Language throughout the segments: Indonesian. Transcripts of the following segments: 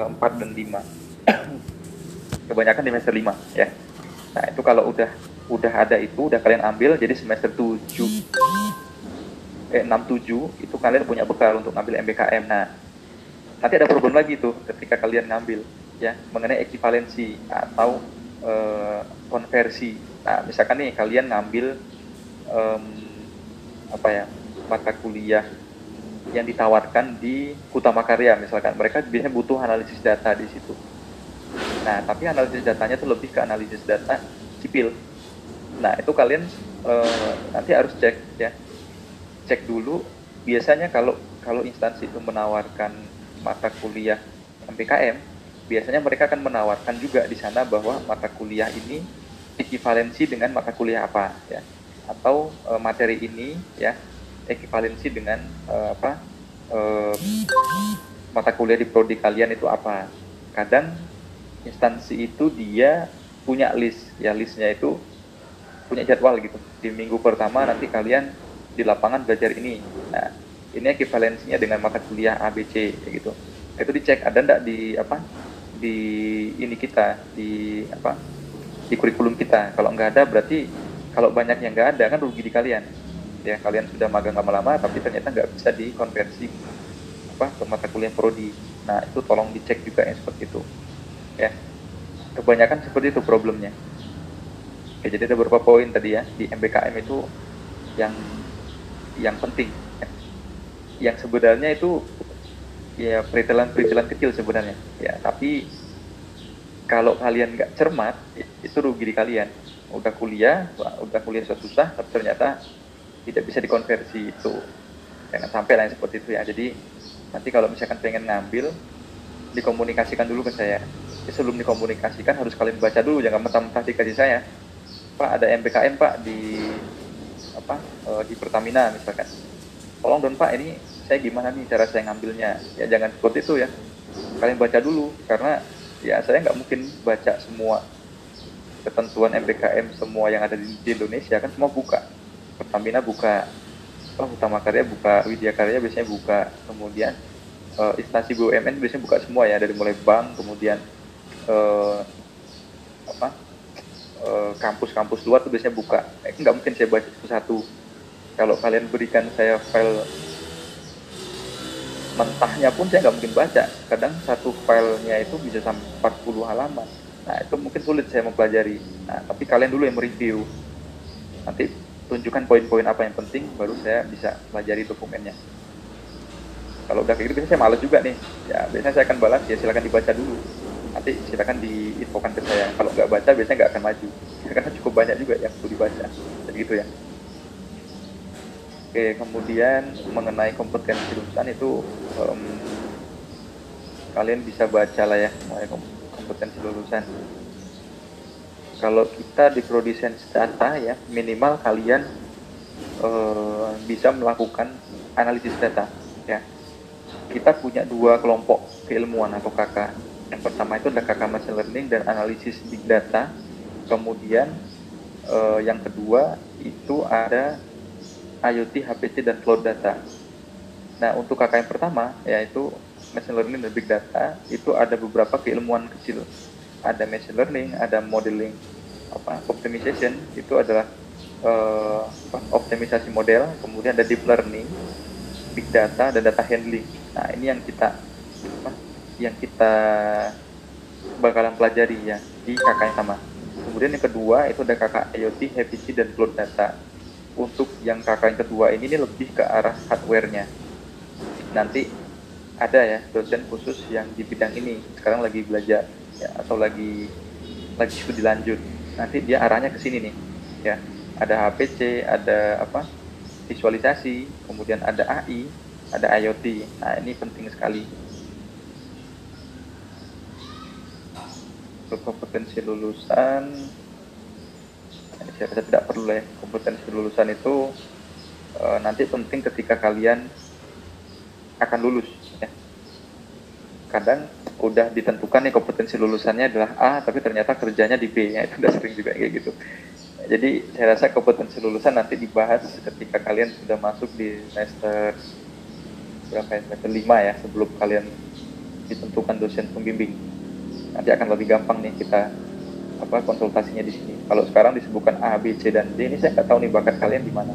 eh, 4 dan 5 kebanyakan di semester 5 ya. Nah itu kalau udah udah ada itu udah kalian ambil jadi semester 7 eh 67 itu kalian punya bekal untuk ngambil MBKM nah nanti ada problem lagi tuh ketika kalian ngambil ya mengenai ekivalensi atau eh, konversi. Nah misalkan nih kalian ngambil apa ya mata kuliah yang ditawarkan di Kutama Karya misalkan. Mereka biasanya butuh analisis data di situ. Nah tapi analisis datanya tuh lebih ke analisis data sipil. Nah itu kalian eh, nanti harus cek ya. Cek dulu. Biasanya kalau kalau instansi itu menawarkan mata kuliah MPKM biasanya mereka akan menawarkan juga di sana bahwa mata kuliah ini ekivalensi dengan mata kuliah apa ya. Atau e, materi ini ya ekivalensi dengan e, apa e, mata kuliah di prodi kalian itu apa. Kadang instansi itu dia punya list ya listnya itu punya jadwal gitu. Di minggu pertama nanti kalian di lapangan belajar ini. Nah ini ekivalensinya dengan mata kuliah ABC gitu. Itu dicek ada enggak di apa di ini kita di apa di kurikulum kita. Kalau nggak ada berarti kalau banyak yang nggak ada kan rugi di kalian ya kalian sudah magang lama-lama tapi ternyata nggak bisa dikonversi apa ke mata kuliah prodi. Nah itu tolong dicek juga yang seperti itu. Ya kebanyakan seperti itu problemnya. Oke, jadi ada beberapa poin tadi ya di MBKM itu yang yang penting. Ya. yang sebenarnya itu ya peritilan-peritilan kecil sebenarnya. Ya tapi kalau kalian nggak cermat itu rugi di kalian. Udah kuliah udah kuliah susah tapi ternyata tidak bisa dikonversi itu. Jangan sampai yang seperti itu ya. Jadi nanti kalau misalkan pengen ngambil dikomunikasikan dulu ke saya. Jadi sebelum dikomunikasikan harus kalian baca dulu. Jangan mentah-mentah dikasih saya. Pak ada MBKM pak di apa e, di Pertamina misalkan. Tolong dong pak ini saya gimana nih cara saya ngambilnya? Ya jangan seperti itu ya. Kalian baca dulu karena ya saya nggak mungkin baca semua ketentuan MBKM semua yang ada di Indonesia kan semua buka Pertamina buka oh, Utama Karya buka Widya Karya biasanya buka. Kemudian uh, instansi BUMN biasanya buka semua ya dari mulai bank kemudian uh, apa kampus-kampus luar tuh biasanya buka. Eh, nggak mungkin saya baca satu-satu. Kalau kalian berikan saya file mentahnya pun saya nggak mungkin baca. Kadang satu filenya itu bisa sampai 40 halaman. Nah itu mungkin sulit saya mempelajari. Nah tapi kalian dulu yang mereview. Nanti tunjukkan poin-poin apa yang penting baru saya bisa pelajari dokumennya. Kalau udah kayak gitu biasanya saya males juga nih. Ya biasanya saya akan balas ya silakan dibaca dulu. Nanti silakan diinfokan ke saya. Kalau nggak baca biasanya nggak akan maju. Karena cukup banyak juga yang perlu dibaca. Jadi gitu ya. Oke kemudian mengenai kompetensi lulusan itu um, kalian bisa baca lah ya mengenai kompetensi lulusan kalau kita di prodi data ya minimal kalian uh, bisa melakukan analisis data ya kita punya dua kelompok keilmuan atau kakak yang pertama itu ada kakak machine learning dan analisis big data kemudian uh, yang kedua itu ada IoT, HPC dan cloud data. Nah untuk kakak yang pertama yaitu machine learning dan big data itu ada beberapa keilmuan kecil. Ada machine learning, ada modeling, apa optimization itu adalah uh, optimisasi model, kemudian ada deep learning, big data dan data handling. Nah ini yang kita apa, yang kita bakalan pelajari ya di kakak yang sama. Kemudian yang kedua itu ada kakak IoT, HPC dan cloud data untuk yang kakak yang kedua ini, ini lebih ke arah hardware-nya. Nanti ada ya dosen khusus yang di bidang ini sekarang lagi belajar ya atau lagi lagi studi lanjut. Nanti dia arahnya ke sini nih ya. Ada HPC, ada apa? visualisasi, kemudian ada AI, ada IoT. Nah, ini penting sekali. Untuk kompetensi lulusan saya rasa tidak perlu ya kompetensi lulusan itu e, nanti penting ketika kalian akan lulus ya. kadang udah ditentukan nih kompetensi lulusannya adalah A tapi ternyata kerjanya di B ya itu udah sering juga kayak gitu jadi saya rasa kompetensi lulusan nanti dibahas ketika kalian sudah masuk di semester berapa ya semester lima ya sebelum kalian ditentukan dosen pembimbing. Nanti akan lebih gampang nih kita apa konsultasinya di sini. Kalau sekarang disebutkan A, B, C dan D, ini saya nggak tahu nih bakat kalian di mana.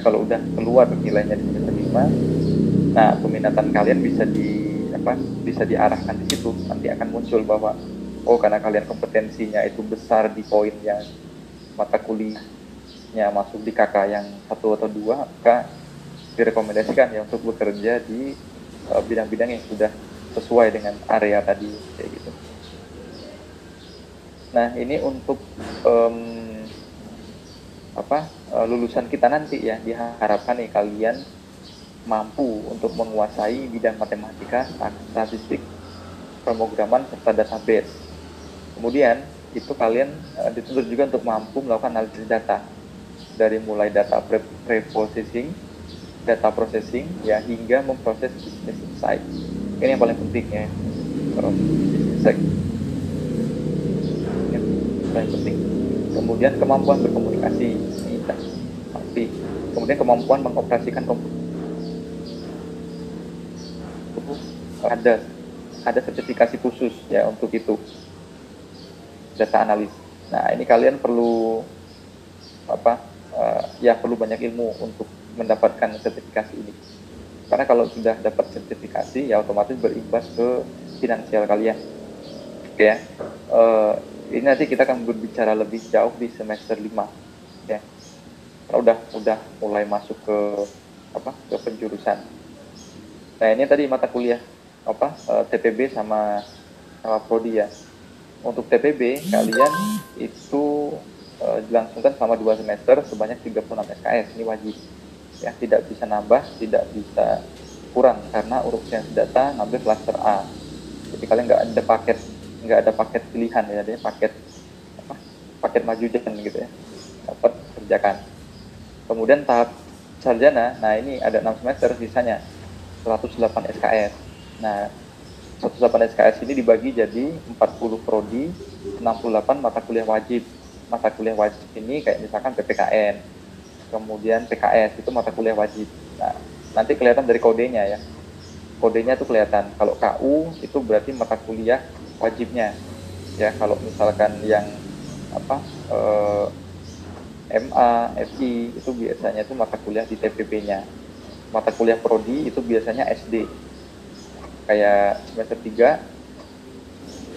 Kalau udah keluar nilainya di semester 5, nah peminatan kalian bisa di apa bisa diarahkan di situ. Nanti akan muncul bahwa oh karena kalian kompetensinya itu besar di poin yang mata kuliahnya masuk di KK yang satu atau dua, maka direkomendasikan ya untuk bekerja di uh, bidang-bidang yang sudah sesuai dengan area tadi kayak gitu. Nah ini untuk um, apa uh, lulusan kita nanti ya diharapkan nih kalian mampu untuk menguasai bidang matematika, statistik, pemrograman serta database. Kemudian itu kalian uh, dituntut juga untuk mampu melakukan analisis data dari mulai data pre-processing, data processing ya hingga memproses business insight. Ini yang paling penting ya. Business insight. Yang paling penting. Kemudian kemampuan berkomunikasi kita pasti. Kemudian kemampuan mengoperasikan komputer. Ada ada sertifikasi khusus ya untuk itu data analis. Nah ini kalian perlu apa uh, ya perlu banyak ilmu untuk mendapatkan sertifikasi ini. Karena kalau sudah dapat sertifikasi ya otomatis berimbas ke finansial kalian. Oke ya. Uh, ini nanti kita akan berbicara lebih jauh di semester 5 ya. Kalau udah udah mulai masuk ke apa ke penjurusan. Nah ini tadi mata kuliah apa eh, TPB sama sama prodi ya. Untuk TPB kalian itu uh, dilangsungkan selama dua semester sebanyak 36 SKS ini wajib. Ya tidak bisa nambah tidak bisa kurang karena urusan data ngambil cluster A. Jadi kalian nggak ada paket nggak ada paket pilihan ya paket apa paket maju dan gitu ya dapat kerjakan. Kemudian tahap sarjana nah ini ada enam semester sisanya 108 SKS nah 108 SKS ini dibagi jadi 40 prodi, 68 mata kuliah wajib. Mata kuliah wajib ini kayak misalkan PPKN, kemudian PKS itu mata kuliah wajib. Nah, nanti kelihatan dari kodenya ya. Kodenya itu kelihatan. Kalau KU itu berarti mata kuliah wajibnya. Ya, kalau misalkan yang apa eh, MA, FI itu biasanya itu mata kuliah di TPP-nya. Mata kuliah prodi itu biasanya SD kayak semester 3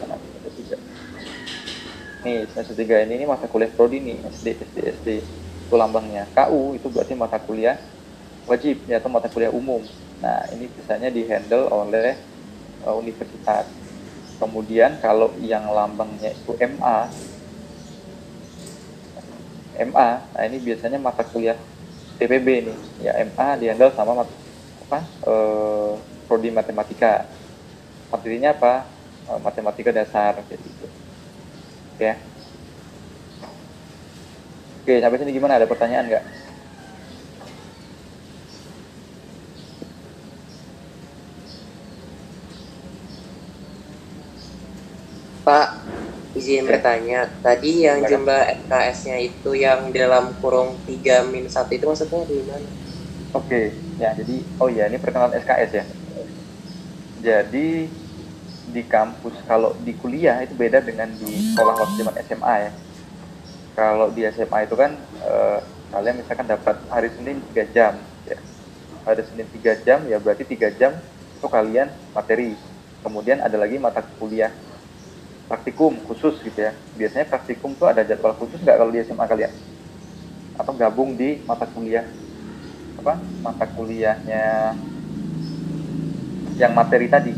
semester 3 nih semester 3 ini, ini mata kuliah prodi nih SD SD SD itu lambangnya. KU itu berarti mata kuliah wajib ya atau mata kuliah umum. Nah ini biasanya dihandle oleh uh, universitas. Kemudian kalau yang lambangnya itu MA MA nah ini biasanya mata kuliah TPB nih ya MA dihandle sama apa uh, prodi matematika. Materinya apa? Eh, matematika dasar kayak gitu. Ya oke sampai sini gimana? Ada pertanyaan nggak? Pak, izin bertanya. Tadi yang jumlah SKS-nya itu yang dalam kurung 3 min 1 itu maksudnya di mana? Oke, ya jadi oh ya ini perkenalan SKS ya. Jadi di kampus kalau di kuliah itu beda dengan di sekolah waktu zaman SMA ya. Kalau di SMA itu kan e, kalian misalkan dapat hari Senin 3 jam ya. Hari Senin 3 jam ya berarti 3 jam itu kalian materi. Kemudian ada lagi mata kuliah praktikum khusus gitu ya. Biasanya praktikum tuh ada jadwal khusus nggak kalau di SMA kalian? Atau gabung di mata kuliah apa? Mata kuliahnya yang materi tadi.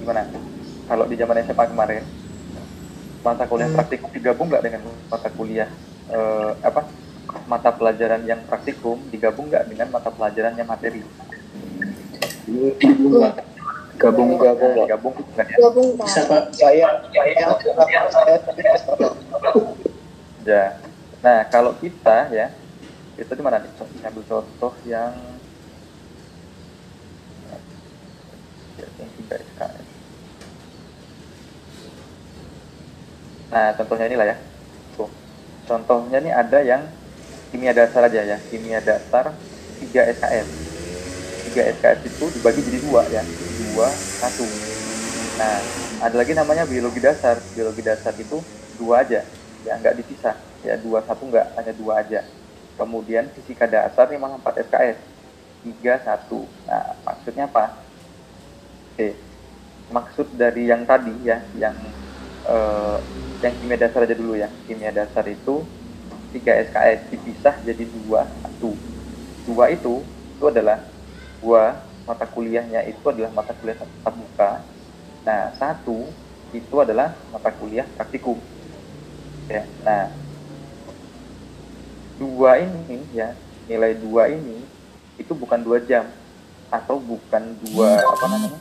Gimana? Kalau di zaman SMA kemarin, mata kuliah hmm. praktikum digabung nggak dengan mata kuliah eh, apa? Mata pelajaran yang praktikum digabung nggak dengan mata pelajaran yang materi? gabung gabung gabung kan ya gabung bisa pak saya saya ya Nah, kalau kita ya, itu di mana nih? Ambil contoh yang yang tidak SKS. Nah, contohnya inilah ya. Tuh. Contohnya ini ada yang kimia dasar aja ya. Kimia dasar 3 SKS 3 SKS itu dibagi jadi dua ya. Dua satu. Nah ada lagi namanya biologi dasar. Biologi dasar itu dua aja. Ya nggak dipisah ya dua satu nggak hanya dua aja. Kemudian fisika dasar memang 4 SKS 3 satu. Nah maksudnya apa? Oke. Maksud dari yang tadi ya yang uh, yang kimia dasar aja dulu ya. Kimia dasar itu 3 SKS dipisah jadi dua satu. Dua itu itu adalah dua mata kuliahnya itu adalah mata kuliah tatap muka. Nah satu itu adalah mata kuliah praktikum. Ya nah. Dua ini ya nilai dua ini itu bukan dua jam atau bukan dua apa namanya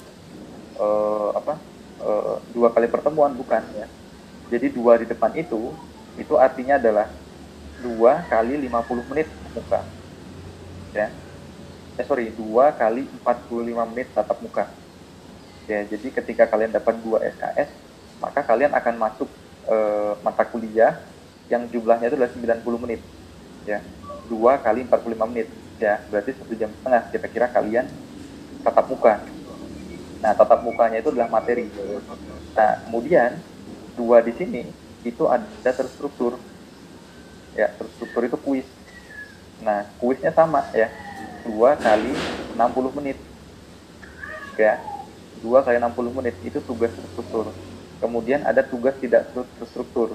uh, apa uh, dua kali pertemuan bukan ya. Jadi dua di depan itu itu artinya adalah dua kali 50 menit muka. Ya. Eh sorry dua kali 45 menit tatap muka. Ya jadi ketika kalian dapat dua SKS maka kalian akan masuk uh, mata kuliah yang jumlahnya itu adalah 90 menit. Ya. Dua kali 45 menit. Ya berarti satu jam setengah kira-kira kalian tatap muka. Nah tatap mukanya itu adalah materi. Nah kemudian dua di sini itu ada terstruktur ya terstruktur itu kuis nah kuisnya sama ya dua kali 60 menit ya dua kali 60 menit itu tugas terstruktur kemudian ada tugas tidak terstruktur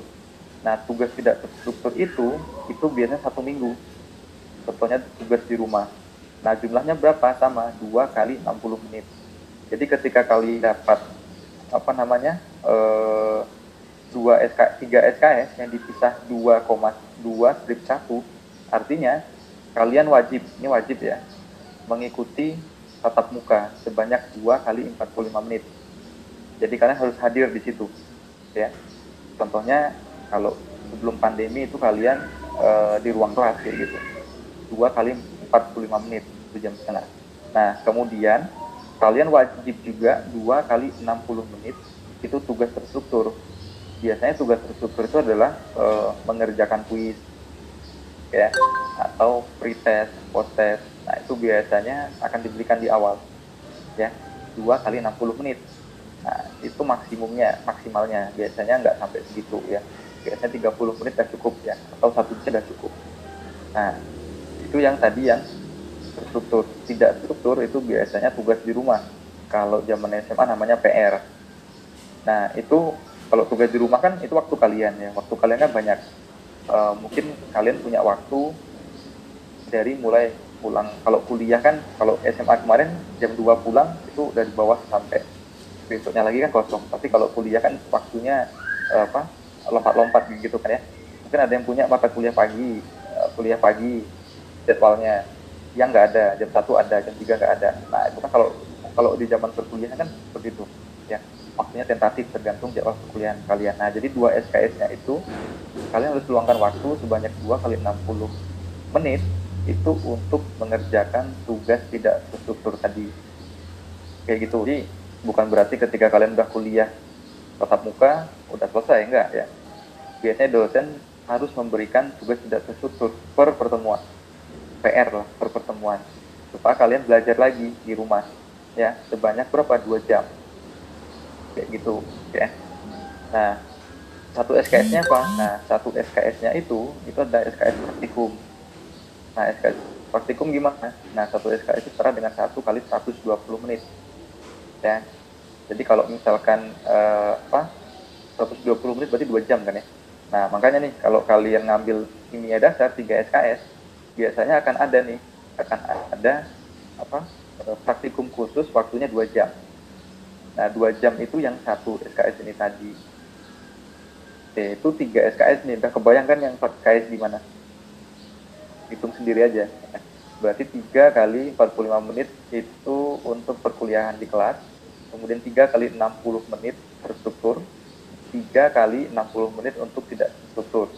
Nah, tugas tidak terstruktur itu, itu biasanya satu minggu. Contohnya tugas di rumah. Nah, jumlahnya berapa? Sama, dua kali 60 menit. Jadi ketika kali dapat, apa namanya, eh, 2 SK, 3 SKS yang dipisah 2,2 strip 1, artinya kalian wajib, ini wajib ya, mengikuti tatap muka sebanyak 2 kali 45 menit. Jadi kalian harus hadir di situ. ya. Contohnya kalau sebelum pandemi itu kalian uh, di ruang kelas kayak gitu dua kali 45 menit satu jam setengah nah kemudian kalian wajib juga dua kali 60 menit itu tugas terstruktur biasanya tugas terstruktur itu adalah uh, mengerjakan kuis ya atau pretest post test nah itu biasanya akan diberikan di awal ya dua kali 60 menit. Nah itu maksimumnya maksimalnya. Biasanya nggak sampai segitu ya. Biasanya 30 menit sudah cukup ya atau satu jam sudah cukup. Nah itu yang tadi yang terstruktur. Tidak struktur itu biasanya tugas di rumah. Kalau zaman SMA namanya PR nah itu kalau tugas di rumah kan itu waktu kalian ya. Waktu kalian kan banyak. Uh, mungkin kalian punya waktu dari mulai pulang. Kalau kuliah kan kalau SMA kemarin jam 2 pulang itu dari bawah sampai besoknya lagi kan kosong. Tapi kalau kuliah kan waktunya uh, apa lompat-lompat gitu kan ya. Mungkin ada yang punya mata kuliah pagi eh, kuliah pagi jadwalnya. Yang nggak ada jam satu ada jam tiga nggak ada. Nah itu kan kalau kalau di zaman perkuliahan kan begitu. ya waktunya tentatif tergantung jadwal perkuliahan kalian. Nah jadi dua SKS-nya itu kalian harus luangkan waktu sebanyak dua kali 60 menit itu untuk mengerjakan tugas tidak terstruktur tadi. Kayak gitu. Jadi bukan berarti ketika kalian udah kuliah tatap muka udah selesai enggak ya. Biasanya dosen harus memberikan tugas tidak terstruktur per pertemuan. PR lah per pertemuan. Supaya kalian belajar lagi di rumah ya. Sebanyak berapa? Dua jam kayak gitu ya. Nah satu SKS-nya apa? Nah satu SKS-nya itu itu ada SKS praktikum. Nah SKS praktikum gimana? Nah satu SKS itu setara dengan satu kali 120 menit ya. Jadi kalau misalkan uh, apa 120 menit berarti dua jam kan ya. Nah makanya nih kalau kalian ngambil kimia dasar 3 SKS biasanya akan ada nih akan ada apa eh, praktikum khusus waktunya dua jam. Nah dua jam itu yang satu SKS ini tadi. Oke, itu tiga SKS nih. Udah kebayangkan yang SKS gimana? Hitung sendiri aja. Berarti tiga kali 45 menit itu untuk perkuliahan di kelas kemudian 3 kali 60 menit terstruktur, 3 kali 60 menit untuk tidak terstruktur.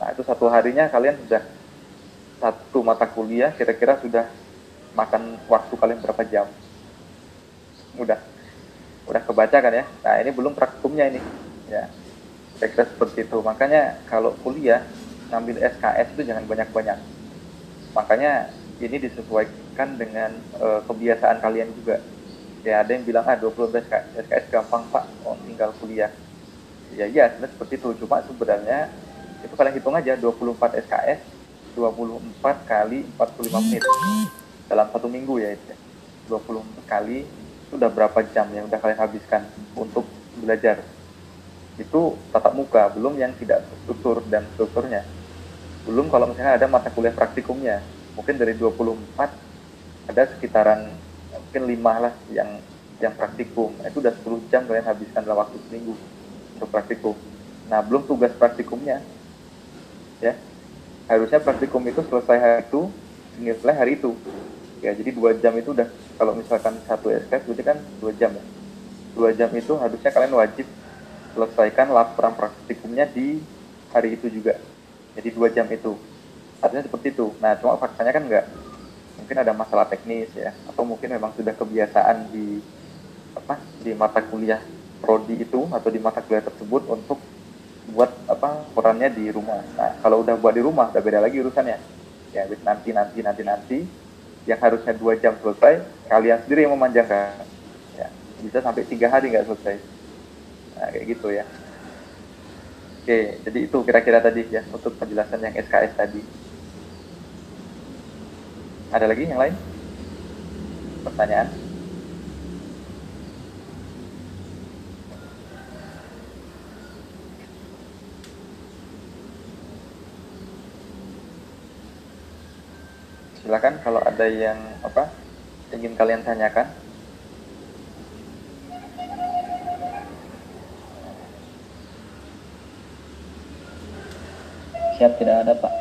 Nah, itu satu harinya kalian sudah satu mata kuliah kira-kira sudah makan waktu kalian berapa jam. Udah. Udah kebaca kan ya? Nah, ini belum praktikumnya ini. Ya. Kira-kira seperti itu. Makanya kalau kuliah ngambil SKS itu jangan banyak-banyak makanya ini disesuaikan dengan uh, kebiasaan kalian juga ya ada yang bilang ah 20 SKS, SKS gampang pak oh, tinggal kuliah ya iya sebenarnya seperti itu cuma sebenarnya itu kalian hitung aja 24 SKS 24 kali 45 menit dalam satu minggu ya itu 24 kali itu udah berapa jam yang udah kalian habiskan untuk belajar? Itu tatap muka belum yang tidak struktur dan strukturnya. Belum kalau misalnya ada mata kuliah praktikumnya. Mungkin dari 24 ada sekitaran mungkin lima lah yang yang praktikum. Itu udah 10 jam kalian habiskan dalam waktu seminggu untuk praktikum. Nah belum tugas praktikumnya. Ya. Harusnya praktikum itu selesai hari itu selesai hari itu ya jadi dua jam itu udah kalau misalkan satu SKS berarti kan dua jam ya? Dua jam itu harusnya kalian wajib selesaikan laporan praktikumnya di hari itu juga. Jadi dua jam itu. Artinya seperti itu. Nah cuma faktanya kan enggak mungkin ada masalah teknis ya atau mungkin memang sudah kebiasaan di apa di mata kuliah prodi itu atau di mata kuliah tersebut untuk buat apa perannya di rumah. Nah kalau udah buat di rumah udah beda lagi urusannya. Ya nanti nanti nanti nanti yang harusnya dua jam selesai kalian sendiri yang memanjangkan ya bisa sampai tiga hari nggak selesai Nah, kayak gitu ya. Oke, jadi itu kira-kira tadi ya untuk penjelasan yang SKS tadi. Ada lagi yang lain? Pertanyaan? Silakan kalau ada yang apa ingin kalian tanyakan. Siap tidak ada Pak.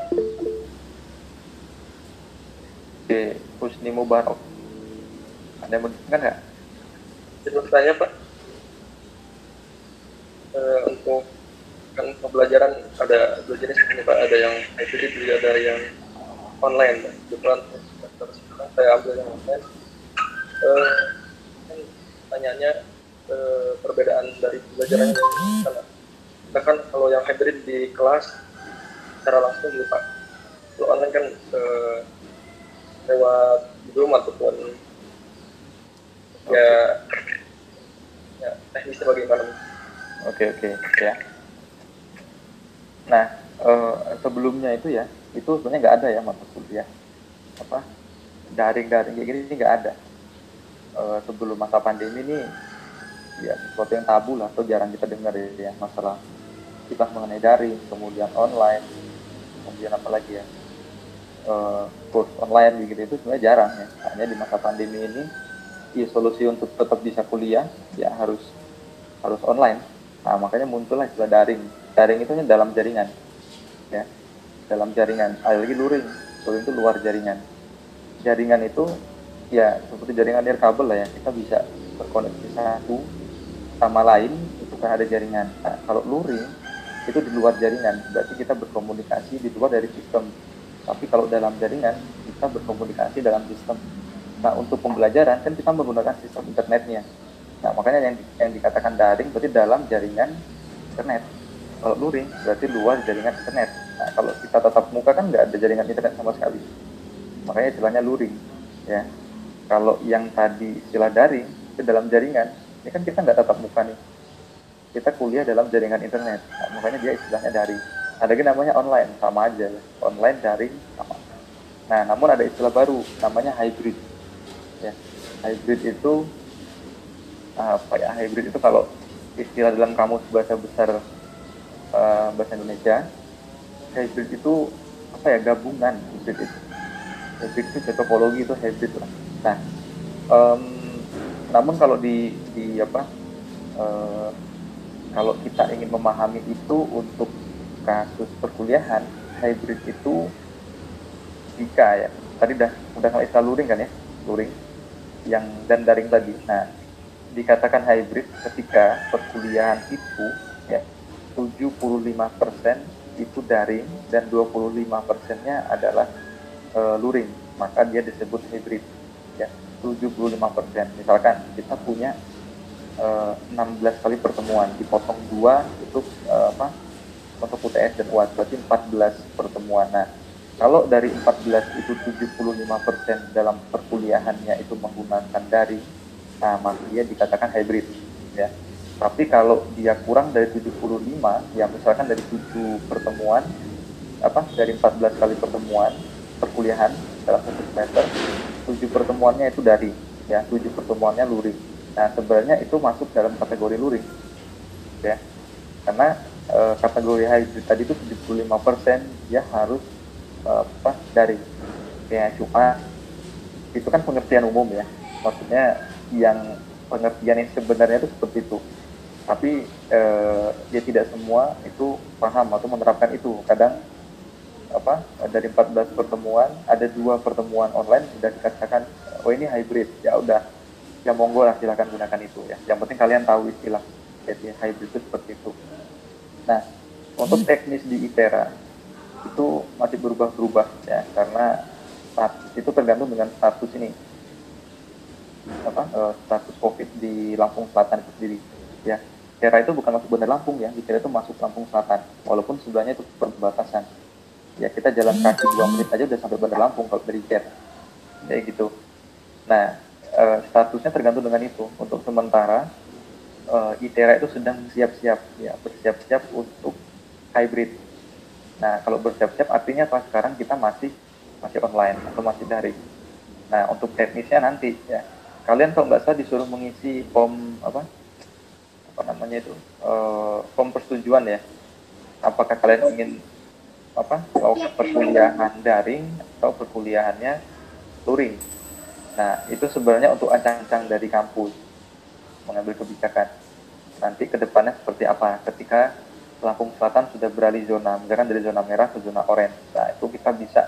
Oke, Husni Mubarak. Ada yang menanyakan nggak? Terus tanya Pak, e, untuk kan pembelajaran ada dua jenis ini Pak, ada yang hybrid juga ada yang online. Kebetulan sekarang saya ambil yang online. E, kan tanyanya e, perbedaan dari pembelajaran karena kita kan kalau yang hybrid di kelas secara langsung gitu Pak. Kalau online kan eh, lewat Zoom ataupun ya ya teknisnya bagaimana? Oke oke ya. Nah uh, sebelumnya itu ya itu sebenarnya nggak ada ya mata kuliah. Apa? Daring-daring kayak gini nggak ada. Uh, sebelum masa pandemi ini ya sesuatu yang tabu lah atau jarang kita dengar ya masalah kita mengenai daring kemudian online kemudian apa lagi ya? Uh, course online gitu itu sebenarnya jarang ya. Hanya di masa pandemi ini ya solusi untuk tetap bisa kuliah ya harus harus online. Nah makanya muncullah istilah daring. Daring itu dalam jaringan. ya dalam jaringan ada lagi luring. Luring itu luar jaringan. Jaringan itu ya seperti jaringan kabel lah ya. Kita bisa berkoneksi satu sama lain itu kan ada jaringan. Nah, kalau luring itu di luar jaringan. Berarti kita berkomunikasi di luar dari sistem. Tapi kalau dalam jaringan kita berkomunikasi dalam sistem. Nah untuk pembelajaran kan kita menggunakan sistem internetnya. Nah makanya yang yang dikatakan daring berarti dalam jaringan internet kalau luring berarti luar jaringan internet. Nah kalau kita tatap muka kan nggak ada jaringan internet sama sekali. Makanya istilahnya luring ya. Kalau yang tadi istilah daring itu dalam jaringan ini kan kita nggak tatap muka nih. Kita kuliah dalam jaringan internet. Nah, makanya dia istilahnya daring. Ada lagi namanya online sama aja. Online daring sama. Nah namun ada istilah baru namanya hybrid. Ya hybrid itu apa ya hybrid itu kalau istilah dalam kamus bahasa besar uh, bahasa Indonesia hybrid itu apa ya gabungan hybrid itu. Hybrid itu topologi itu hybrid lah. Nah um, namun kalau di di apa uh, kalau kita ingin memahami itu untuk kasus perkuliahan hybrid itu jika ya tadi udah udah nggak istilah luring kan ya luring yang dan daring tadi. Nah dikatakan hybrid ketika perkuliahan itu ya 75% itu daring dan 25 persennya adalah e, luring maka dia disebut hybrid ya 75 persen misalkan kita punya 16 eh, kali pertemuan dipotong dua itu uh, apa untuk UTS dan UAS berarti 14 pertemuan. Nah, kalau dari 14 itu 75% dalam perkuliahannya itu menggunakan daring, nah maka dia dikatakan hybrid ya. Tapi kalau dia kurang dari 75, ya misalkan dari 7 pertemuan apa dari 14 kali pertemuan perkuliahan dalam satu semester, 7 pertemuannya itu dari ya, 7 pertemuannya luring. Nah, sebenarnya itu masuk dalam kategori luring. Ya. Karena e, kategori hybrid tadi itu 75% dia harus apa dari ya cuma itu kan pengertian umum ya maksudnya yang pengertian yang sebenarnya itu seperti itu tapi eh, dia tidak semua itu paham atau menerapkan itu. Kadang apa dari 14 pertemuan ada dua pertemuan online sudah dikatakan oh ini hybrid. Ya udah ya monggo lah silakan gunakan itu ya. Yang penting kalian tahu istilah jadi hybrid itu seperti itu. Nah untuk teknis di ITERA itu masih berubah-berubah ya karena status itu tergantung dengan status ini. Apa uh, status COVID di Lampung Selatan itu sendiri ya daerah itu bukan masuk Bandar Lampung ya daerah itu masuk Lampung Selatan. Walaupun sebelahnya itu perbatasan. Ya kita jalan kaki dua menit aja udah sampai Bandar Lampung kalau dari Cer kayak gitu. Nah uh, statusnya tergantung dengan itu. Untuk sementara uh, ITERA itu sedang siap-siap ya bersiap-siap untuk hybrid. Nah, kalau bersiap-siap artinya pas sekarang kita masih masih online atau masih daring. Nah, untuk teknisnya nanti ya. Kalian kalau nggak salah disuruh mengisi form apa? Apa namanya itu? Uh, form persetujuan ya. Apakah kalian ingin apa? Kalau perkuliahan daring atau perkuliahannya luring. Nah, itu sebenarnya untuk ancang-ancang dari kampus mengambil kebijakan. Nanti ke depannya seperti apa ketika Lampung Selatan sudah beralih zona, misalkan dari zona merah ke zona oranye. Nah, itu kita bisa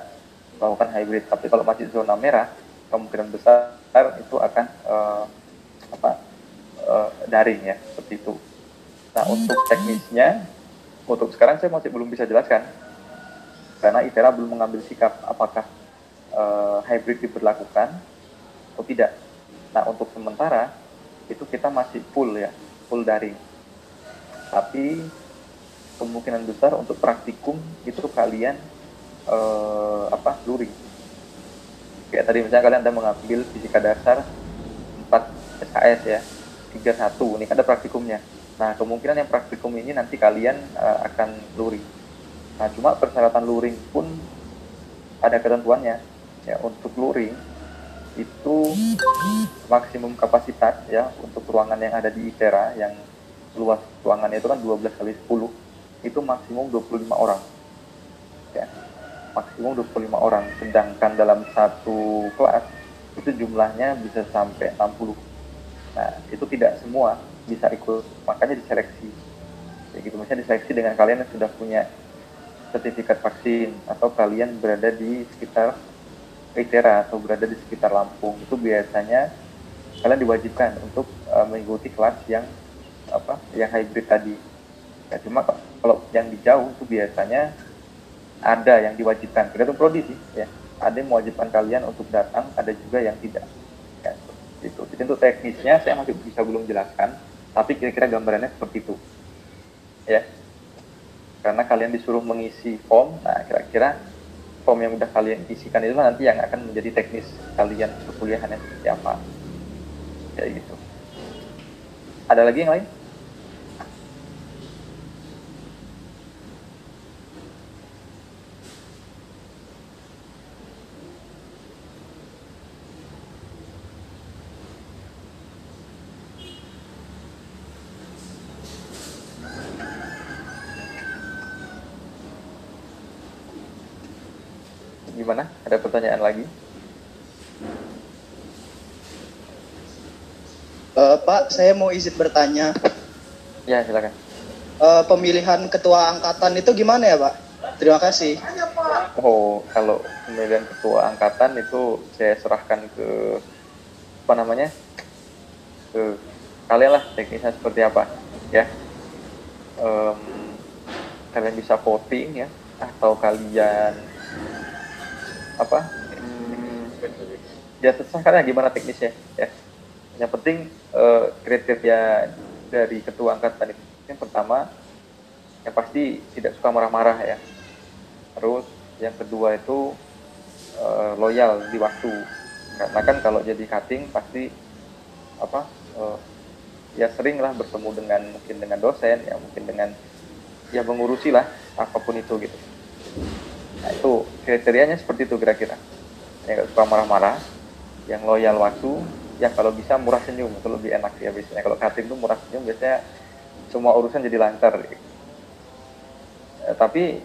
melakukan hybrid. Tapi kalau masih zona merah, kemungkinan besar itu akan uh, apa uh, daring ya, seperti itu. Nah, untuk teknisnya, untuk sekarang saya masih belum bisa jelaskan, karena ITERA belum mengambil sikap apakah uh, hybrid diberlakukan atau tidak. Nah, untuk sementara itu kita masih full ya, full daring. Tapi kemungkinan besar untuk praktikum itu kalian uh, apa luring kayak tadi misalnya kalian ada mengambil fisika dasar 4 SKS ya 31 ini ada praktikumnya. Nah kemungkinan yang praktikum ini nanti kalian uh, akan luring. Nah cuma persyaratan luring pun ada ketentuannya. Ya untuk luring itu maksimum kapasitas ya untuk ruangan yang ada di ITERA yang luas ruangannya itu kan 12 kali 10 itu maksimum 25 orang. Ya maksimum 25 orang. Sedangkan dalam satu kelas itu jumlahnya bisa sampai 60 nah itu tidak semua bisa ikut makanya diseleksi. Ya gitu misalnya diseleksi dengan kalian yang sudah punya sertifikat vaksin atau kalian berada di sekitar ITERA atau berada di sekitar Lampung. Itu biasanya kalian diwajibkan untuk uh, mengikuti kelas yang apa yang hybrid tadi. Ya cuma kalau yang di jauh itu biasanya ada yang diwajibkan. Tergantung prodi sih ya. Ada yang mewajibkan kalian untuk datang ada juga yang tidak ya, itu jadi untuk teknisnya saya masih bisa belum jelaskan tapi kira-kira gambarannya seperti itu. Ya. Karena kalian disuruh mengisi form nah kira-kira form yang udah kalian isikan itu nanti yang akan menjadi teknis kalian perkuliahannya seperti apa. Ya gitu. Ada lagi yang lain gimana? Ada pertanyaan lagi? Uh, Pak, saya mau izin bertanya. Ya, silakan. Uh, pemilihan ketua angkatan itu gimana ya, Pak? Terima kasih. Oh, kalau pemilihan ketua angkatan itu saya serahkan ke apa namanya? Ke kalian lah teknisnya seperti apa, ya. Um, kalian bisa voting ya, atau kalian apa ya terserah kalian gimana teknisnya ya. Yang penting uh, kriteria dari ketua angkatan itu yang pertama yang pasti tidak suka marah-marah ya. Terus yang kedua itu uh, loyal di waktu. Karena kan kalau jadi cutting pasti apa uh, ya sering lah bertemu dengan mungkin dengan dosen ya mungkin dengan ya mengurusi lah apa pun itu gitu nah itu kriterianya seperti itu kira-kira. Yang gak suka marah-marah yang loyal waktu yang kalau bisa murah senyum itu lebih enak ya biasanya kalau cutting tuh murah senyum biasanya semua urusan jadi lancar. Eh, tapi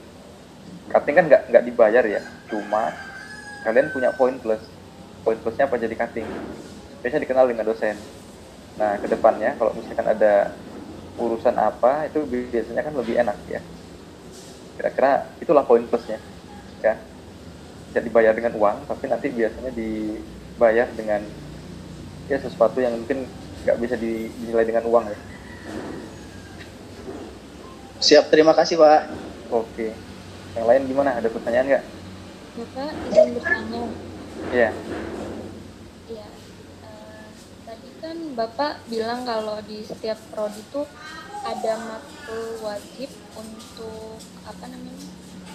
cutting kan nggak nggak dibayar ya. Cuma kalian punya poin plus. Poin plusnya apa jadi cutting? Biasanya dikenal dengan dosen. Nah ke depannya kalau misalkan ada urusan apa itu biasanya kan lebih enak ya. Kira-kira itulah poin plusnya ya tidak dibayar dengan uang tapi nanti biasanya dibayar dengan ya sesuatu yang mungkin nggak bisa dinilai dengan uang ya. Siap terima kasih pak. Oke. Yang lain gimana? Ada pertanyaan nggak? Bapak izin bertanya? Iya. Iya. eh, tadi kan Bapak bilang kalau di setiap prodi itu ada matkul wajib untuk apa namanya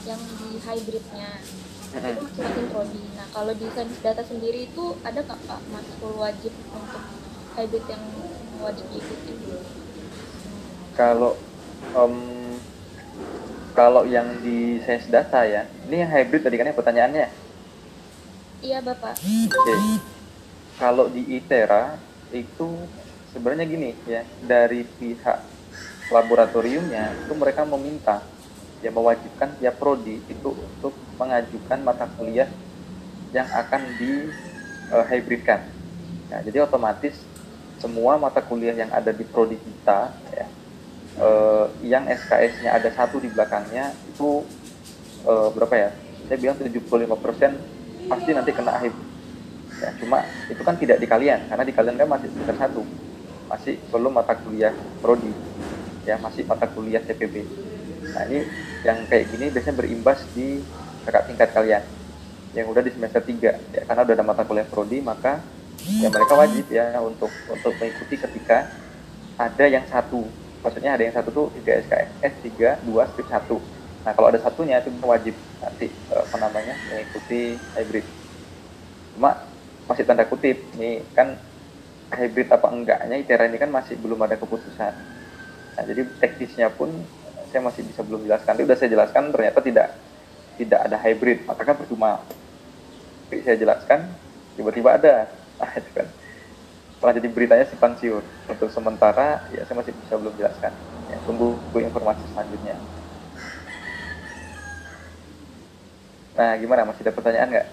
yang di hybridnya itu masing-masing prodi. Nah kalau di sains data sendiri itu ada nggak Pak matkul wajib untuk hybrid yang wajib diikuti? kalau em, kalau yang di sains data ya ini yang hybrid tadi kan ya pertanyaannya Iya Bapak. Oke. Kalau di ITERA itu sebenarnya gini ya, dari pihak laboratoriumnya itu mereka meminta ya mewajibkan tiap prodi itu untuk mengajukan mata kuliah yang akan di eh, hybridkan. Nah, jadi otomatis semua mata kuliah yang ada di prodi kita ya, eh, yang SKS-nya ada satu di belakangnya itu eh, berapa ya? Saya bilang 75% pasti nanti kena hybrid ya cuma itu kan tidak di kalian karena di kalian kan masih semester satu masih belum mata kuliah prodi ya masih mata kuliah CPB nah ini yang kayak gini biasanya berimbas di kakak tingkat kalian. Yang udah di semester 3 ya karena udah ada mata kuliah prodi maka ya mereka wajib ya untuk untuk mengikuti ketika ada yang satu. Maksudnya ada yang satu tuh 3 SKS S3 2 strip 1 nah kalau ada satunya itu wajib nanti eh, apa namanya mengikuti hybrid. Cuma masih tanda kutip nih kan hybrid apa enggaknya ITERA ini kan masih belum ada keputusan. Nah jadi teknisnya pun saya masih bisa belum jelaskan. Tapi udah saya jelaskan ternyata tidak tidak ada hybrid. Maka kan percuma. Tapi saya jelaskan tiba-tiba ada. Nah itu kan. Setelah jadi beritanya simpang siur. Untuk sementara ya saya masih bisa belum jelaskan. Ya, tunggu, tunggu informasi selanjutnya. Nah gimana? Masih ada pertanyaan nggak?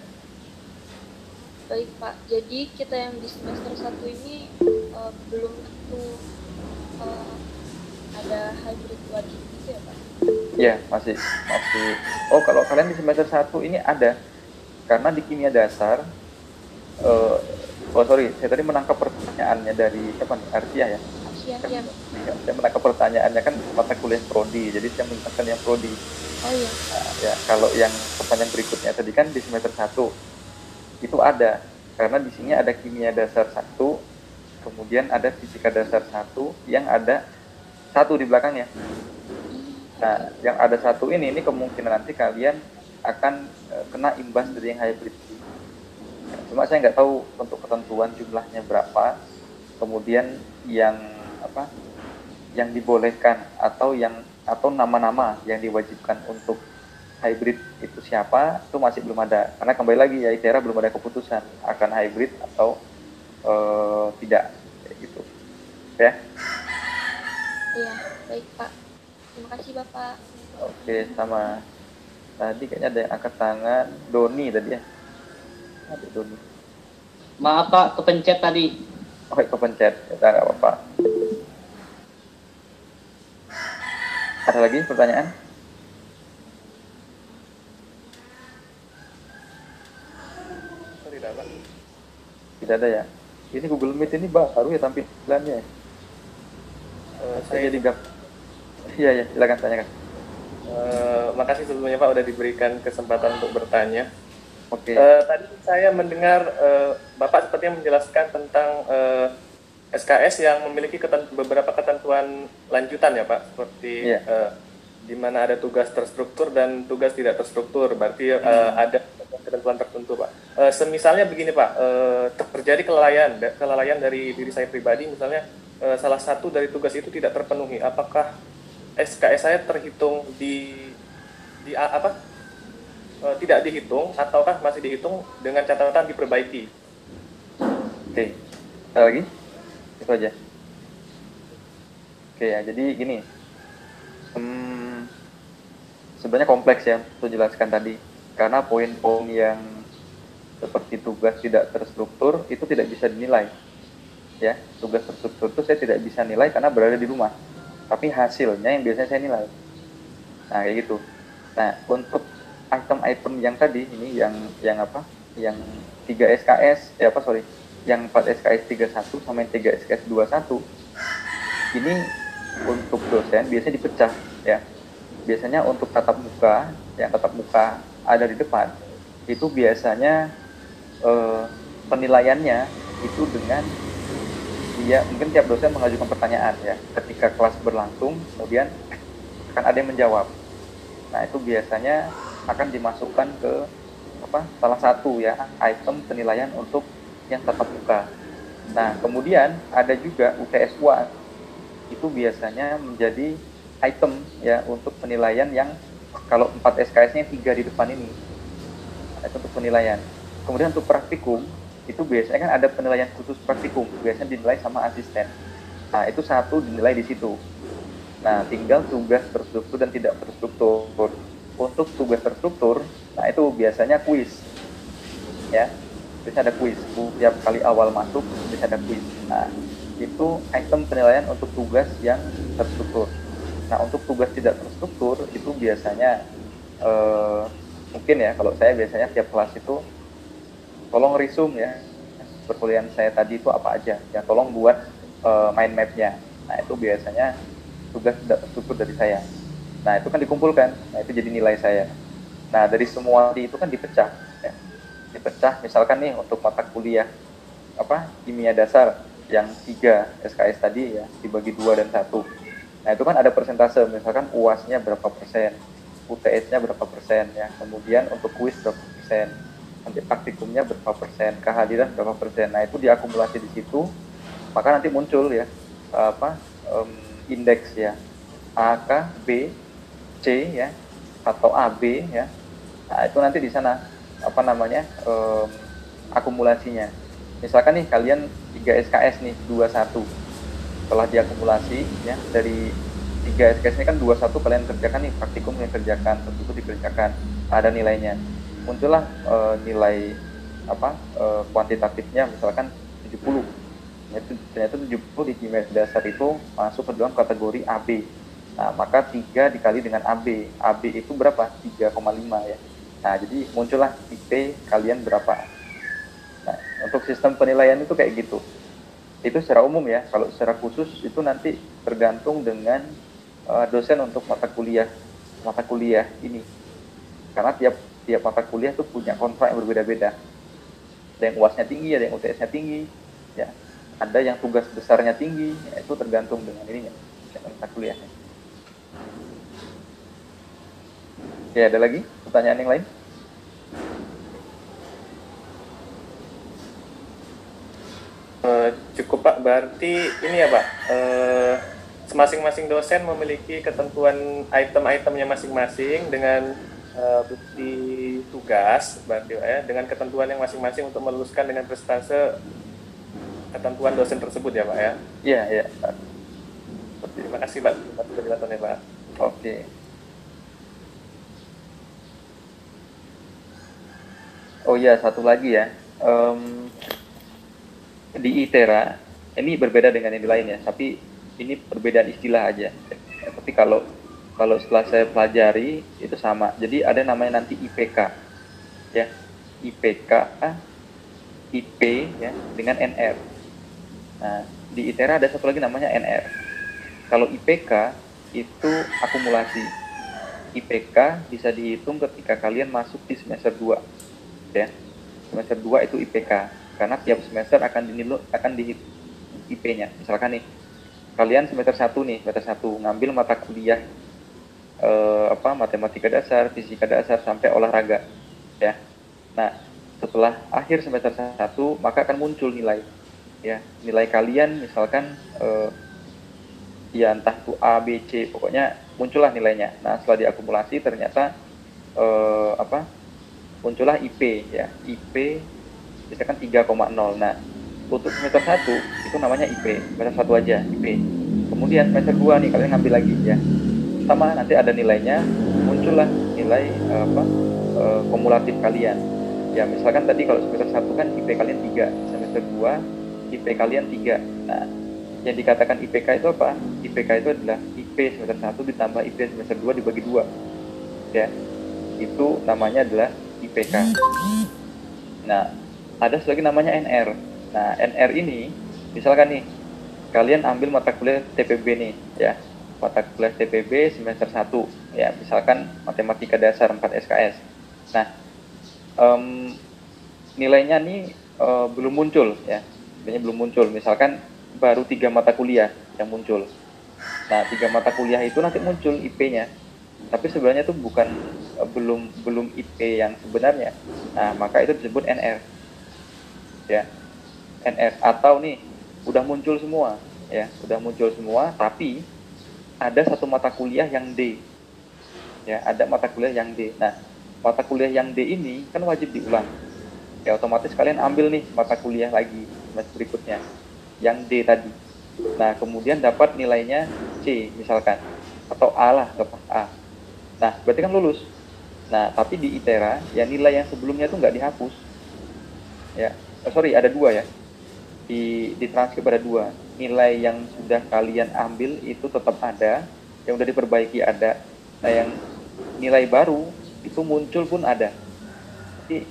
Baik Pak, jadi kita yang di semester 1 ini eh, belum tentu eh, ada hybrid gitu ya? Iya, masih masih. Oh, kalau kalian di semester 1 ini ada. Karena di kimia dasar eh oh sorry, saya tadi menangkap pertanyaannya dari siapa nih? Arsia ya. Sian, Kan, ya, saya menangkap pertanyaannya kan mata kuliah prodi, jadi saya menjelaskan yang prodi. Oh iya, Nah, ya, kalau yang pertanyaan berikutnya tadi kan di semester 1 itu ada karena di sini ada kimia dasar satu, kemudian ada fisika dasar satu yang ada satu di belakangnya. Nah, yang ada satu ini, ini kemungkinan nanti kalian akan eh, kena imbas dari yang hybrid. Cuma saya nggak tahu untuk ketentuan jumlahnya berapa, kemudian yang apa, yang dibolehkan atau yang atau nama-nama yang diwajibkan untuk hybrid itu siapa itu masih belum ada karena kembali lagi ya ITERA belum ada keputusan akan hybrid atau eh, tidak gitu ya iya, baik Pak. Terima kasih Bapak. oke sama. Tadi kayaknya ada yang angkat tangan. Doni tadi ya? Ada Doni. Maaf Pak, kepencet tadi. oh kepencet. Ya nggak apa-apa. Ada lagi pertanyaan? Tidak, Pak. tidak ada ya? Ini Google Meet ini baru ya tampilannya Eh, saya saya jadi gak iya ya silakan tanyakan eh, makasih sebelumnya Pak udah diberikan kesempatan untuk bertanya. oke Eh, tadi saya mendengar eh, Bapak sepertinya menjelaskan tentang eh, SKS yang memiliki keten- beberapa ketentuan lanjutan ya Pak, seperti Iya. eh, di mana ada tugas terstruktur dan tugas tidak terstruktur. Berarti hmm. uh, ada ketentuan tertentu, Pak. Uh, semisalnya begini, Pak, uh, terjadi kelalaian, kelalaian dari diri saya pribadi, misalnya uh, salah satu dari tugas itu tidak terpenuhi. Apakah SKS saya terhitung di di apa? Uh, tidak dihitung ataukah masih dihitung dengan catatan diperbaiki? Oke, okay. lagi? Itu aja. Oke ya, jadi gini, hmm, sebenarnya kompleks ya untuk jelaskan tadi karena poin-poin yang seperti tugas tidak terstruktur itu tidak bisa dinilai ya tugas terstruktur itu saya tidak bisa nilai karena berada di rumah tapi hasilnya yang biasanya saya nilai. Nah kayak gitu. Nah untuk item-item yang tadi ini yang yang apa? Yang 3 SKS ya apa sorry. Yang 4 SKS 31 sama yang 3 SKS 21 ini untuk dosen biasanya dipecah ya. Biasanya untuk tatap muka yang tatap muka ada di depan itu biasanya eh, penilaiannya itu dengan dia mungkin tiap dosen mengajukan pertanyaan ya. Ketika kelas berlangsung kemudian akan ada yang menjawab. Nah itu biasanya akan dimasukkan ke apa salah satu ya item penilaian untuk yang tatap muka. Nah kemudian ada juga UTS 1 itu biasanya menjadi item ya untuk penilaian yang kalau 4 SKS-nya tiga di depan ini. Itu untuk penilaian. Kemudian untuk praktikum itu biasanya kan ada penilaian khusus praktikum. Biasanya dinilai sama asisten. Nah itu satu dinilai di situ. Nah tinggal tugas terstruktur dan tidak terstruktur. Untuk tugas terstruktur nah itu biasanya kuis. Ya biasanya ada kuis. Tiap kali awal masuk biasanya ada kuis. Nah itu item penilaian untuk tugas yang terstruktur. Nah untuk tugas tidak terstruktur itu biasanya uh, mungkin ya kalau saya biasanya tiap kelas itu tolong resume ya perkuliahan saya tadi itu apa aja ya tolong buat uh, mind mapnya. Nah itu biasanya tugas tidak terstruktur dari saya. Nah itu kan dikumpulkan, nah itu jadi nilai saya. Nah dari semua itu kan dipecah, ya. dipecah misalkan nih untuk mata kuliah apa kimia dasar yang tiga SKS tadi ya dibagi dua dan satu Nah itu kan ada persentase, misalkan UASnya berapa persen, UTS-nya berapa persen ya, kemudian untuk kuis berapa persen, nanti praktikumnya berapa persen, kehadiran berapa persen. Nah itu diakumulasi di situ, maka nanti muncul ya apa um, indeks ya A, K, B, C ya atau AB ya. Nah itu nanti di sana apa namanya um, akumulasinya. Misalkan nih kalian 3 SKS nih 21 setelah diakumulasi ya dari tiga SKS ini kan dua satu kalian kerjakan nih praktikum yang kerjakan tentu dikerjakan ada nilainya muncullah e, nilai apa e, kuantitatifnya misalkan 70 ternyata, ternyata 70 di kimia dasar itu masuk ke dalam kategori AB nah maka 3 dikali dengan AB AB itu berapa? 3,5 ya. Nah jadi muncullah IP kalian berapa. Nah untuk sistem penilaian itu kayak gitu. Itu secara umum ya. Kalau secara khusus itu nanti tergantung dengan uh, dosen untuk mata kuliah mata kuliah ini. Karena tiap tiap mata kuliah itu punya kontrak yang berbeda-beda. Ada yang uasnya tinggi ada yang UTS-nya tinggi ya. Ada yang tugas besarnya tinggi ya, itu tergantung dengan ininya mata kuliahnya. Ya ada lagi pertanyaan yang lain? Uh, cukup Pak, berarti ini ya Pak, uh, masing-masing dosen memiliki ketentuan item-itemnya masing-masing dengan uh, bukti tugas, berarti ya, dengan ketentuan yang masing-masing untuk meluluskan dengan persentase ketentuan dosen tersebut ya Pak ya? Iya, iya. Terima kasih Pak, atas penjelasannya Pak. Oke. Oh iya, satu lagi ya. Um, di ITERA ini berbeda dengan yang lain ya, tapi ini perbedaan istilah aja. Tapi kalau kalau setelah saya pelajari itu sama. Jadi ada namanya nanti IPK, ya IPK, IP ya dengan NR. Nah di ITERA ada satu lagi namanya NR. Kalau IPK itu akumulasi. IPK bisa dihitung ketika kalian masuk di semester 2 ya semester 2 itu IPK karena tiap semester akan dinilai akan di IP-nya. Misalkan nih, kalian semester satu nih, semester satu ngambil mata kuliah eh, apa matematika dasar, fisika dasar sampai olahraga ya. Nah, setelah akhir semester 1 maka akan muncul nilai ya. Nilai kalian misalkan eh, ya entah itu A, B, C, pokoknya muncullah nilainya. Nah, setelah diakumulasi ternyata eh, apa? muncullah IP ya. IP misalkan 3,0. Nah, untuk semester 1 itu namanya IP, semester 1 aja IP. Kemudian semester 2 nih kalian ngambil lagi ya. Sama nanti ada nilainya, muncullah nilai eh, apa? eh, kumulatif kalian. Ya, misalkan tadi kalau semester 1 kan IP kalian 3, semester 2 IP kalian 3. Nah, yang dikatakan IPK itu apa? IPK itu adalah IP semester 1 ditambah IP semester 2 dibagi 2. Ya. Itu namanya adalah IPK. Nah, ada lagi namanya NR. Nah, NR ini misalkan nih kalian ambil mata kuliah TPB nih, ya. Mata kuliah TPB semester 1, ya, misalkan matematika dasar 4 SKS. Nah, em, nilainya nih eh, belum muncul ya. Nilainya belum muncul. Misalkan baru tiga mata kuliah yang muncul. Nah, tiga mata kuliah itu nanti muncul IP-nya. Tapi sebenarnya itu bukan eh, belum belum IP yang sebenarnya. Nah, maka itu disebut NR. Ya. NR atau nih udah muncul semua, ya, udah muncul semua, tapi ada satu mata kuliah yang D. Ya, ada mata kuliah yang D. Nah, mata kuliah yang D ini kan wajib diulang. Ya, otomatis kalian ambil nih mata kuliah lagi semester berikutnya yang D tadi. Nah, kemudian dapat nilainya C misalkan atau A lah, dapat A. Nah, berarti kan lulus. Nah, tapi di ITERA ya nilai yang sebelumnya itu nggak dihapus. Ya, oh, sorry ada dua ya. Di di transkrip ada dua. Nilai yang sudah kalian ambil itu tetap ada, yang udah diperbaiki ada. Nah, yang nilai baru itu muncul pun ada. Jadi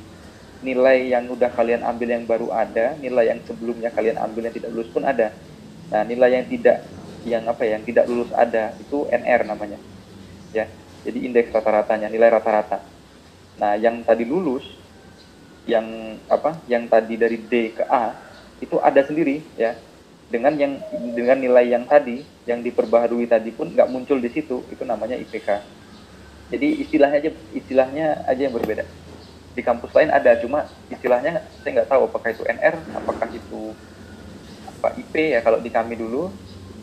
nilai yang udah kalian ambil yang baru ada, nilai yang sebelumnya kalian ambil yang tidak lulus pun ada. Nah, nilai yang tidak yang apa ya, yang tidak lulus ada itu NR namanya. Ya. Jadi indeks rata-ratanya, nilai rata-rata. Nah, yang tadi lulus yang apa? Yang tadi dari D ke A itu ada sendiri ya. Dengan yang dengan nilai yang tadi yang diperbaharui tadi pun nggak muncul di situ, itu namanya IPK. Jadi istilahnya aja istilahnya aja yang berbeda. Di kampus lain ada cuma istilahnya saya nggak tahu apakah itu NR apakah itu apa IP ya. Kalau di kami dulu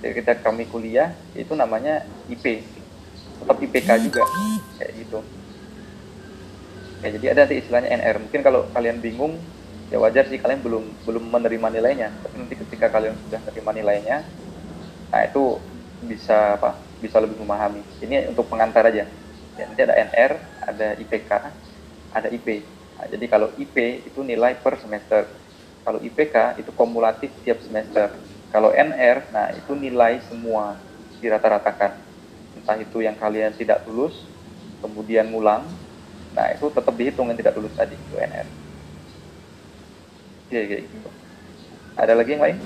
ketika kami kuliah itu namanya IP tetap IPK juga kayak gitu. Ya jadi ada nanti istilahnya NR mungkin kalau kalian bingung ya wajar sih kalian belum belum menerima nilainya tapi nanti ketika kalian sudah menerima nilainya nah itu bisa apa bisa lebih memahami ini untuk pengantar aja ya, nanti ada NR ada IPK ada IP. Nah, jadi kalau IP itu nilai per semester. Kalau IPK itu kumulatif tiap semester. Kalau NR, nah itu nilai semua dirata-ratakan. Entah itu yang kalian tidak lulus, kemudian ngulang, nah itu tetap dihitung yang tidak lulus tadi, itu NR. Iya, kayak gitu. Ada lagi yang lain?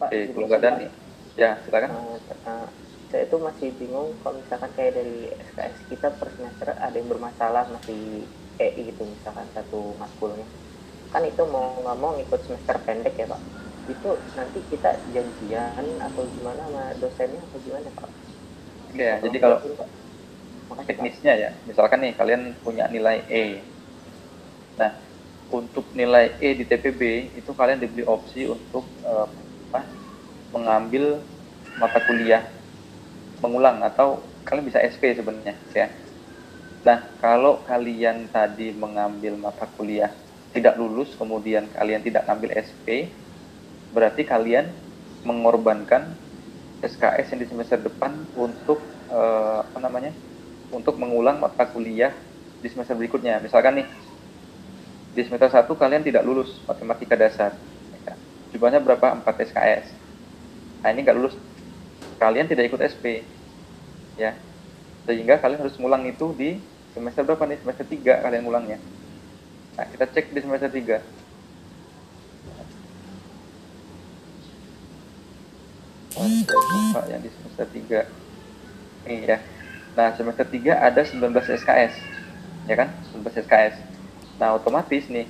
Pak, Oke, belum ada nih. Ya, silakan. eh, eh, saya itu masih bingung kalau misalkan kayak dari SKS kita per semester ada yang bermasalah masih EI gitu misalkan satu matkulnya kan itu mau nggak mau ngikut semester pendek ya pak itu nanti kita janjian atau gimana sama dosennya atau gimana pak? Ya, jadi kalau Pak. teknisnya ya, misalkan nih kalian punya nilai E. Nah, untuk nilai E di TPB itu kalian diberi opsi untuk eh, apa, mengambil mata kuliah mengulang atau kalian bisa SP sebenarnya ya. Nah, kalau kalian tadi mengambil mata kuliah tidak lulus kemudian kalian tidak ngambil SP, berarti kalian mengorbankan SKS yang di semester depan untuk eh, apa namanya? untuk mengulang mata kuliah di semester berikutnya. Misalkan nih di semester 1 kalian tidak lulus matematika dasar. Ya. Jumlahnya berapa? 4 SKS. Nah, ini nggak lulus. Kalian tidak ikut SP. Ya. Sehingga kalian harus ngulang itu di semester berapa nih? Semester 3 kalian ngulangnya. Nah, kita cek di semester 3. Oke, Pak yang di semester 3. Nih ya. Nah, semester 3 ada 19 SKS. Ya kan? 19 SKS. Nah, otomatis nih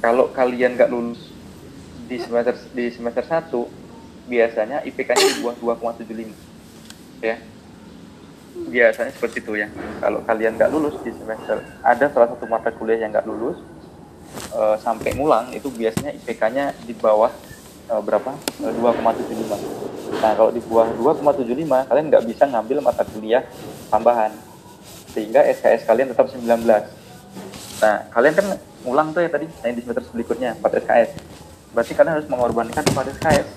kalau kalian nggak lulus di semester di semester 1 biasanya IPK-nya di bawah 2,75. Ya. Biasanya seperti itu ya. Kalau kalian nggak lulus di semester ada salah satu mata kuliah yang nggak lulus eh, sampai ngulang itu biasanya IPK-nya di bawah eh, berapa? Eh, 2,75. Nah, kalau di bawah 2,75 kalian nggak bisa ngambil mata kuliah tambahan. Sehingga SKS kalian tetap 19. Nah, kalian kan ngulang tuh ya tadi yang di semester berikutnya 4 SKS. Berarti kalian harus mengorbankan 4 SKS.